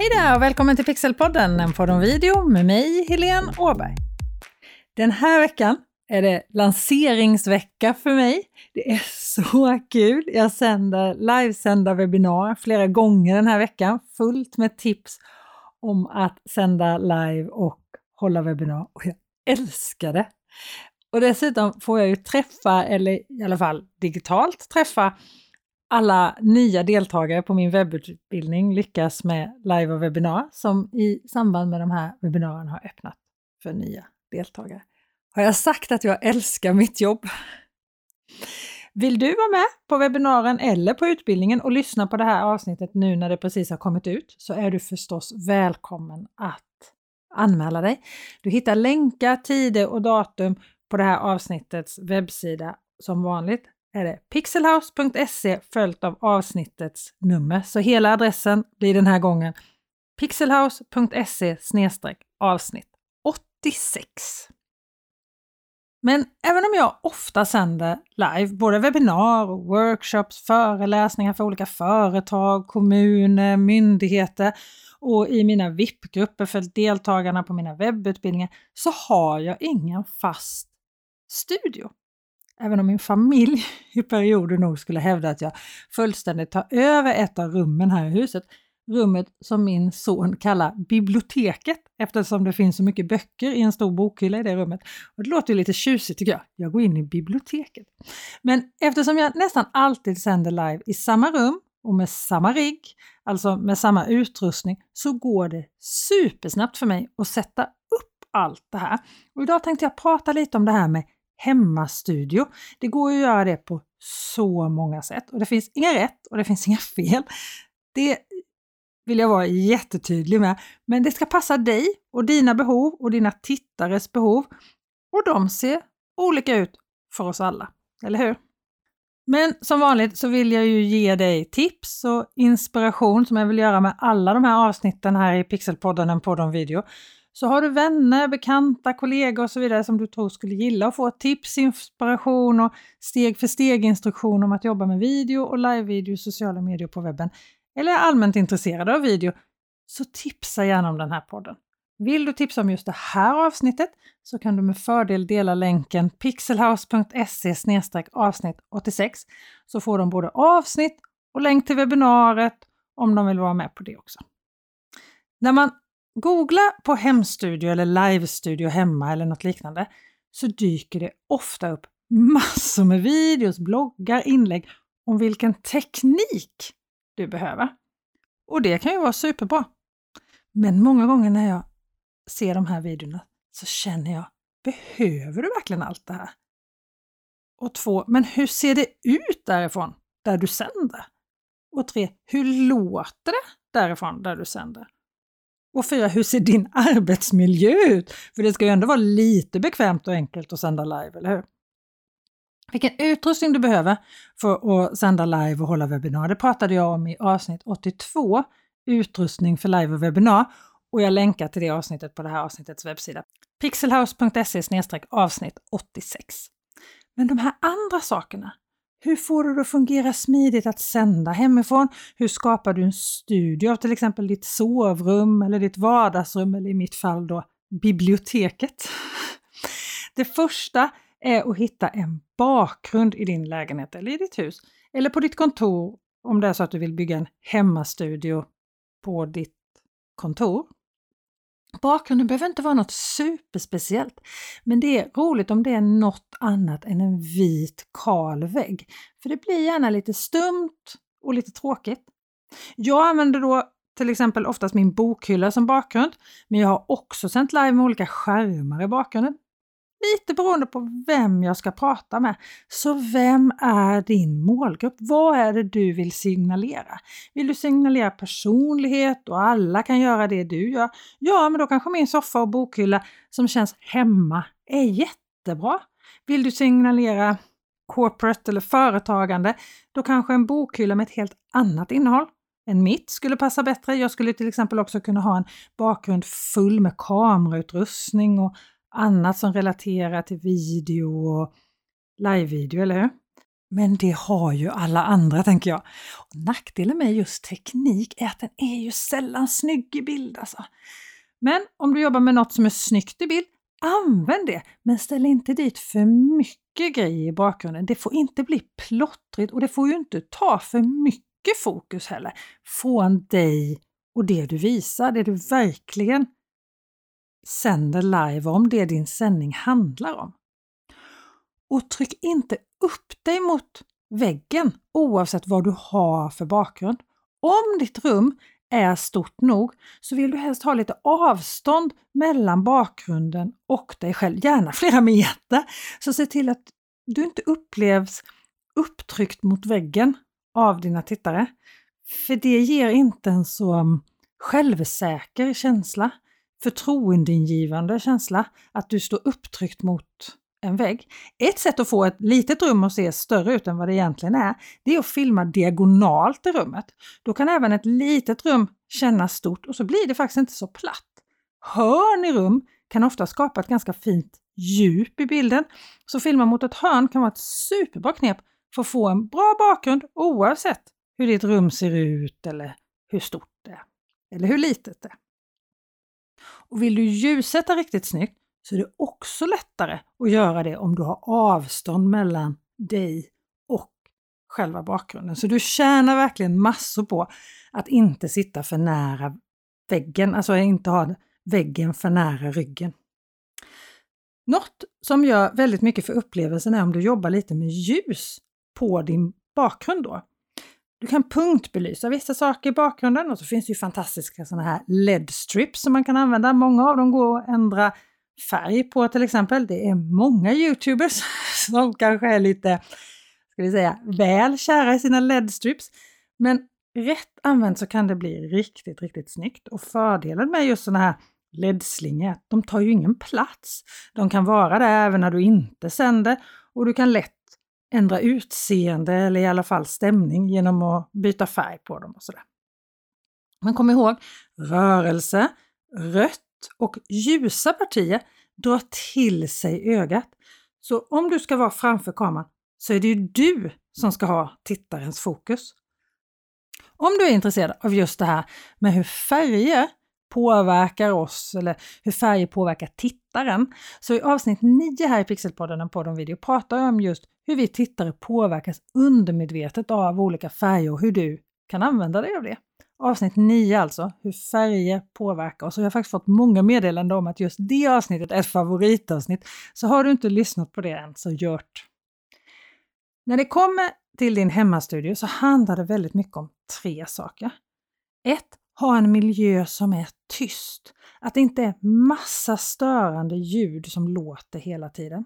Hej där och välkommen till Pixelpodden, en podd om video med mig, Helene Åberg. Den här veckan är det lanseringsvecka för mig. Det är så kul! Jag sänder livesända webbinar flera gånger den här veckan, fullt med tips om att sända live och hålla webbinar. Och jag älskar det! Och dessutom får jag ju träffa, eller i alla fall digitalt träffa, alla nya deltagare på min webbutbildning lyckas med live och webbinar som i samband med de här webbinarierna har öppnat för nya deltagare. Har jag sagt att jag älskar mitt jobb? Vill du vara med på webbinaren eller på utbildningen och lyssna på det här avsnittet nu när det precis har kommit ut så är du förstås välkommen att anmäla dig. Du hittar länkar, tider och datum på det här avsnittets webbsida som vanligt är det pixelhouse.se följt av avsnittets nummer. Så hela adressen blir den här gången pixelhouse.se avsnitt 86. Men även om jag ofta sänder live, både webbinar, workshops, föreläsningar för olika företag, kommuner, myndigheter och i mina VIP-grupper för deltagarna på mina webbutbildningar, så har jag ingen fast studio. Även om min familj i perioder nog skulle hävda att jag fullständigt tar över ett av rummen här i huset. Rummet som min son kallar biblioteket eftersom det finns så mycket böcker i en stor bokhylla i det rummet. Och det låter ju lite tjusigt tycker jag. Jag går in i biblioteket. Men eftersom jag nästan alltid sänder live i samma rum och med samma rigg, alltså med samma utrustning, så går det supersnabbt för mig att sätta upp allt det här. Och idag tänkte jag prata lite om det här med hemmastudio. Det går ju att göra det på så många sätt och det finns inga rätt och det finns inga fel. Det vill jag vara jättetydlig med. Men det ska passa dig och dina behov och dina tittares behov. Och de ser olika ut för oss alla, eller hur? Men som vanligt så vill jag ju ge dig tips och inspiration som jag vill göra med alla de här avsnitten här i Pixelpodden, en podd om video. Så har du vänner, bekanta, kollegor och så vidare som du tror skulle gilla att få tips, inspiration och steg för steg instruktion om att jobba med video och live-video i sociala medier på webben eller är allmänt intresserade av video så tipsa gärna om den här podden. Vill du tipsa om just det här avsnittet så kan du med fördel dela länken pixelhouse.se avsnitt 86 så får de både avsnitt och länk till webbinariet om de vill vara med på det också. När man Googla på hemstudio eller livestudio hemma eller något liknande så dyker det ofta upp massor med videos, bloggar, inlägg om vilken teknik du behöver. Och det kan ju vara superbra. Men många gånger när jag ser de här videorna så känner jag, behöver du verkligen allt det här? Och två, men hur ser det ut därifrån, där du sänder? Och tre, hur låter det därifrån, där du sänder? Och fyra, hur ser din arbetsmiljö ut? För det ska ju ändå vara lite bekvämt och enkelt att sända live, eller hur? Vilken utrustning du behöver för att sända live och hålla webbinar, det pratade jag om i avsnitt 82, utrustning för live och webbinar. Och jag länkar till det avsnittet på det här avsnittets webbsida. pixelhouse.se avsnitt 86. Men de här andra sakerna, hur får du det att fungera smidigt att sända hemifrån? Hur skapar du en studio av till exempel ditt sovrum eller ditt vardagsrum eller i mitt fall då biblioteket? Det första är att hitta en bakgrund i din lägenhet eller i ditt hus eller på ditt kontor om det är så att du vill bygga en hemmastudio på ditt kontor. Bakgrunden behöver inte vara något superspeciellt, men det är roligt om det är något annat än en vit kal vägg. För det blir gärna lite stumt och lite tråkigt. Jag använder då till exempel oftast min bokhylla som bakgrund, men jag har också sänt live med olika skärmar i bakgrunden lite beroende på vem jag ska prata med. Så vem är din målgrupp? Vad är det du vill signalera? Vill du signalera personlighet och alla kan göra det du gör? Ja, men då kanske min soffa och bokhylla som känns hemma är jättebra. Vill du signalera corporate eller företagande, då kanske en bokhylla med ett helt annat innehåll än mitt skulle passa bättre. Jag skulle till exempel också kunna ha en bakgrund full med kamerautrustning och annat som relaterar till video och live-video, eller hur? Men det har ju alla andra tänker jag. Och nackdelen med just teknik är att den är ju sällan snygg i bild alltså. Men om du jobbar med något som är snyggt i bild, använd det! Men ställ inte dit för mycket grejer i bakgrunden. Det får inte bli plottrigt och det får ju inte ta för mycket fokus heller från dig och det du visar, det du verkligen sänder live om, det din sändning handlar om. Och tryck inte upp dig mot väggen oavsett vad du har för bakgrund. Om ditt rum är stort nog så vill du helst ha lite avstånd mellan bakgrunden och dig själv, gärna flera meter. Så se till att du inte upplevs upptryckt mot väggen av dina tittare. För det ger inte en så självsäker känsla, förtroendeingivande känsla att du står upptryckt mot en vägg. Ett sätt att få ett litet rum att se större ut än vad det egentligen är, det är att filma diagonalt i rummet. Då kan även ett litet rum kännas stort och så blir det faktiskt inte så platt. Hörn i rum kan ofta skapa ett ganska fint djup i bilden. Så filma mot ett hörn kan vara ett superbra knep för att få en bra bakgrund oavsett hur ditt rum ser ut eller hur stort det är. Eller hur litet det är. Och vill du ljussätta riktigt snyggt så är det också lättare att göra det om du har avstånd mellan dig och själva bakgrunden. Så du tjänar verkligen massor på att inte sitta för nära väggen, alltså inte ha väggen för nära ryggen. Något som gör väldigt mycket för upplevelsen är om du jobbar lite med ljus på din bakgrund då. Du kan punktbelysa vissa saker i bakgrunden och så finns det ju fantastiska sådana här LED-strips som man kan använda. Många av dem går att ändra färg på till exempel. Det är många Youtubers som kanske är lite, ska vi säga, väl kära i sina LED-strips. Men rätt använt så kan det bli riktigt, riktigt snyggt. Och fördelen med just sådana här LED-slingor är att de tar ju ingen plats. De kan vara där även när du inte sänder och du kan lätt ändra utseende eller i alla fall stämning genom att byta färg på dem och sådär. Men kom ihåg, rörelse, rött och ljusa partier drar till sig ögat. Så om du ska vara framför kameran så är det ju du som ska ha tittarens fokus. Om du är intresserad av just det här med hur färger påverkar oss eller hur färger påverkar tittaren. Så i avsnitt 9 här i Pixelpodden, en podd om video, pratar jag om just hur vi tittare påverkas undermedvetet av olika färger och hur du kan använda dig av det. Avsnitt 9 alltså, hur färger påverkar oss. Och jag har faktiskt fått många meddelanden om att just det avsnittet är ett favoritavsnitt. Så har du inte lyssnat på det än, så gjort! När det kommer till din hemmastudio så handlar det väldigt mycket om tre saker. 1. Ha en miljö som är tyst. Att det inte är massa störande ljud som låter hela tiden.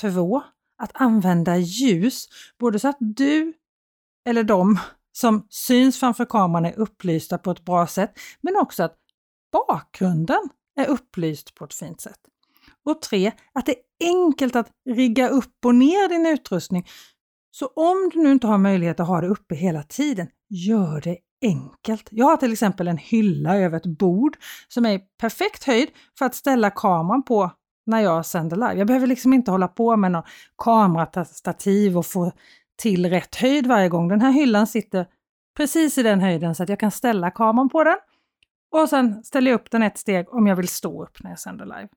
2. Att använda ljus, både så att du eller de som syns framför kameran är upplysta på ett bra sätt, men också att bakgrunden är upplyst på ett fint sätt. Och tre, att det är enkelt att rigga upp och ner din utrustning. Så om du nu inte har möjlighet att ha det uppe hela tiden, gör det enkelt. Jag har till exempel en hylla över ett bord som är i perfekt höjd för att ställa kameran på när jag sänder live. Jag behöver liksom inte hålla på med någon kamerastativ och få till rätt höjd varje gång. Den här hyllan sitter precis i den höjden så att jag kan ställa kameran på den. Och sen ställer jag upp den ett steg om jag vill stå upp när jag sänder live.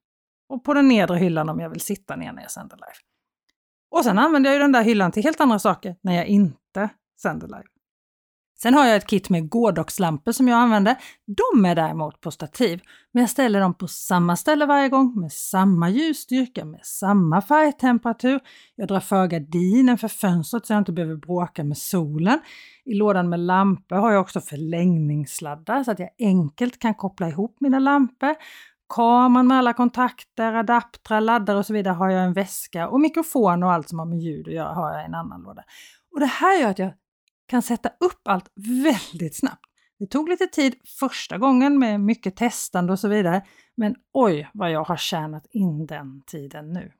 Och på den nedre hyllan om jag vill sitta ner när jag sänder live. Och sen använder jag ju den där hyllan till helt andra saker när jag inte sänder live. Sen har jag ett kit med gårdagslampor som jag använder. De är däremot på stativ, men jag ställer dem på samma ställe varje gång med samma ljusstyrka, med samma färgtemperatur. Jag drar för gardinen för fönstret så jag inte behöver bråka med solen. I lådan med lampor har jag också förlängningssladdar så att jag enkelt kan koppla ihop mina lampor. Kameran med alla kontakter, adaptrar, laddare och så vidare har jag en väska och mikrofon och allt som har med ljud att göra har jag i en annan låda. Och det här gör att jag kan sätta upp allt väldigt snabbt. Det tog lite tid första gången med mycket testande och så vidare, men oj vad jag har tjänat in den tiden nu.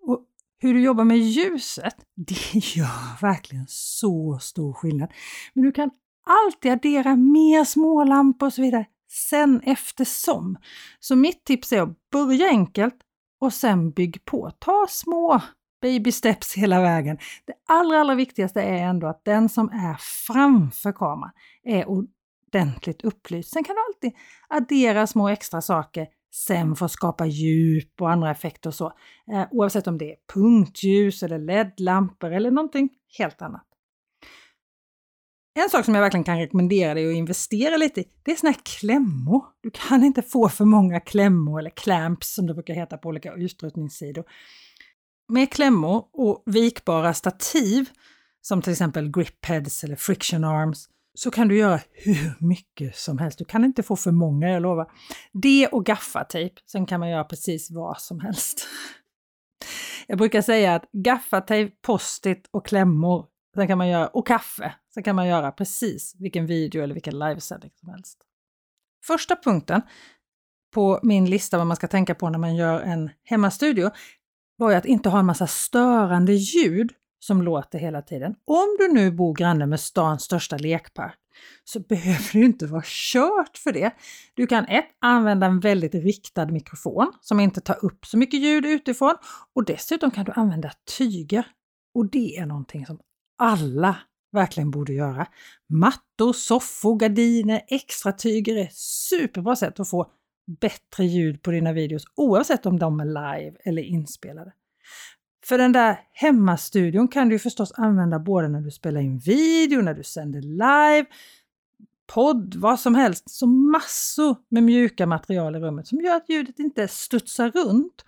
Och hur du jobbar med ljuset, det gör verkligen så stor skillnad. Men du kan alltid addera mer smålampor och så vidare sen eftersom. Så mitt tips är att börja enkelt och sen bygg på. Ta små baby steps hela vägen. Det allra, allra viktigaste är ändå att den som är framför kameran är ordentligt upplyst. Sen kan du alltid addera små extra saker sen för att skapa djup och andra effekter och så. Eh, oavsett om det är punktljus eller LED-lampor eller någonting helt annat. En sak som jag verkligen kan rekommendera dig att investera lite i, det är såna här klämmor. Du kan inte få för många klämmor eller clamps som det brukar heta på olika utrustningssidor. Med klämmor och vikbara stativ, som till exempel grip heads eller friction arms, så kan du göra hur mycket som helst. Du kan inte få för många, jag lovar. Det och gaffatejp, sen kan man göra precis vad som helst. Jag brukar säga att gaffatejp, post-it och klämmor, sen kan man göra, och kaffe, sen kan man göra precis vilken video eller vilken livesändning som helst. Första punkten på min lista vad man ska tänka på när man gör en hemmastudio var ju att inte ha en massa störande ljud som låter hela tiden. Om du nu bor granne med stans största lekpark så behöver det inte vara kört för det. Du kan ett, använda en väldigt riktad mikrofon som inte tar upp så mycket ljud utifrån och dessutom kan du använda tyger. Och det är någonting som alla verkligen borde göra. Mattor, soffor, gardiner, extra tyger är superbra sätt att få bättre ljud på dina videos oavsett om de är live eller inspelade. För den där hemmastudion kan du förstås använda både när du spelar in video, när du sänder live, podd, vad som helst. Så massor med mjuka material i rummet som gör att ljudet inte studsar runt.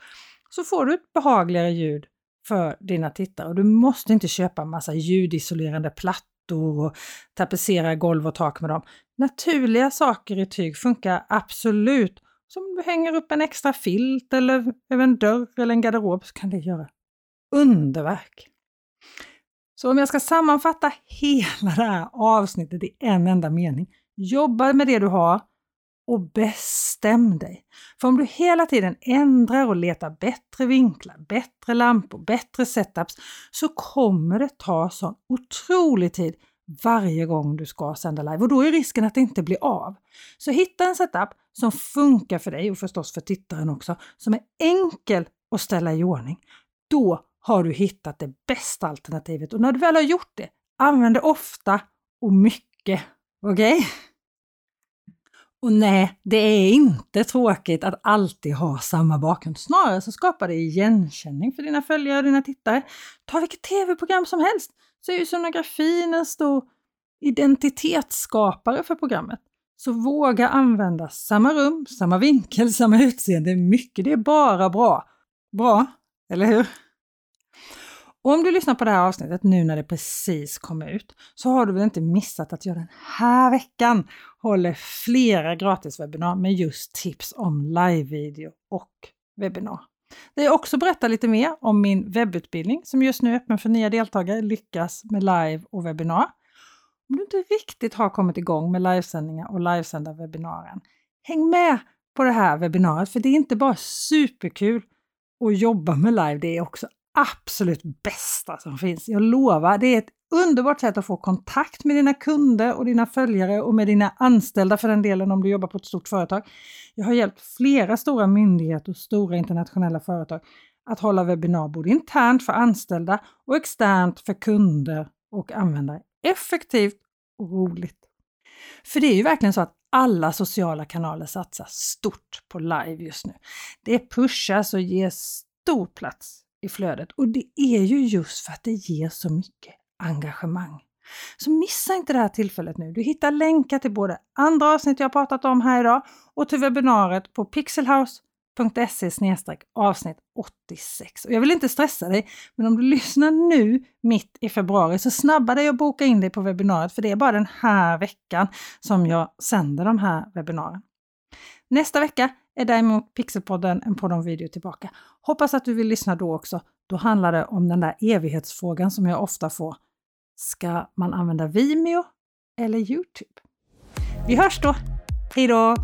Så får du ett behagligare ljud för dina tittare och du måste inte köpa massa ljudisolerande plattor och tapetsera golv och tak med dem. Naturliga saker i tyg funkar absolut. Som du hänger upp en extra filt eller över en dörr eller en garderob så kan det göra underverk. Så om jag ska sammanfatta hela det här avsnittet i en enda mening. Jobba med det du har och bestäm dig. För om du hela tiden ändrar och letar bättre vinklar, bättre lampor, bättre setups så kommer det ta sån otrolig tid varje gång du ska sända live och då är risken att det inte blir av. Så hitta en setup som funkar för dig och förstås för tittaren också, som är enkel att ställa i ordning. Då har du hittat det bästa alternativet och när du väl har gjort det, använd det ofta och mycket. Okej? Okay? Och nej, det är inte tråkigt att alltid ha samma bakgrund. Snarare så skapar det igenkänning för dina följare och dina tittare. Ta vilket tv-program som helst så är ju sonografin en stor identitetsskapare för programmet. Så våga använda samma rum, samma vinkel, samma utseende. Mycket, det är bara bra. Bra, eller hur? Och om du lyssnar på det här avsnittet nu när det precis kom ut så har du väl inte missat att jag den här veckan håller flera gratiswebbinar med just tips om livevideo och webbinar. Där jag också berättar lite mer om min webbutbildning som just nu är öppen för nya deltagare, Lyckas med live och webbinar. Om du inte riktigt har kommit igång med livesändningar och livesända webbinaren, häng med på det här webbinariet för det är inte bara superkul att jobba med live, det är också absolut bästa som finns. Jag lovar, det är ett underbart sätt att få kontakt med dina kunder och dina följare och med dina anställda för den delen om du jobbar på ett stort företag. Jag har hjälpt flera stora myndigheter och stora internationella företag att hålla webbinar både internt för anställda och externt för kunder och användare. Effektivt och roligt. För det är ju verkligen så att alla sociala kanaler satsar stort på live just nu. Det pushas och ges stor plats i flödet och det är ju just för att det ger så mycket engagemang. Så missa inte det här tillfället nu. Du hittar länkar till både andra avsnitt jag pratat om här idag och till webbinariet på pixelhouse.se avsnitt 86. Och jag vill inte stressa dig, men om du lyssnar nu mitt i februari så snabba dig att boka in dig på webbinariet för det är bara den här veckan som jag sänder de här webbinarierna. Nästa vecka är däremot Pixelpodden en podd om video tillbaka. Hoppas att du vill lyssna då också. Då handlar det om den där evighetsfrågan som jag ofta får. Ska man använda Vimeo eller Youtube? Vi hörs då! Hej då!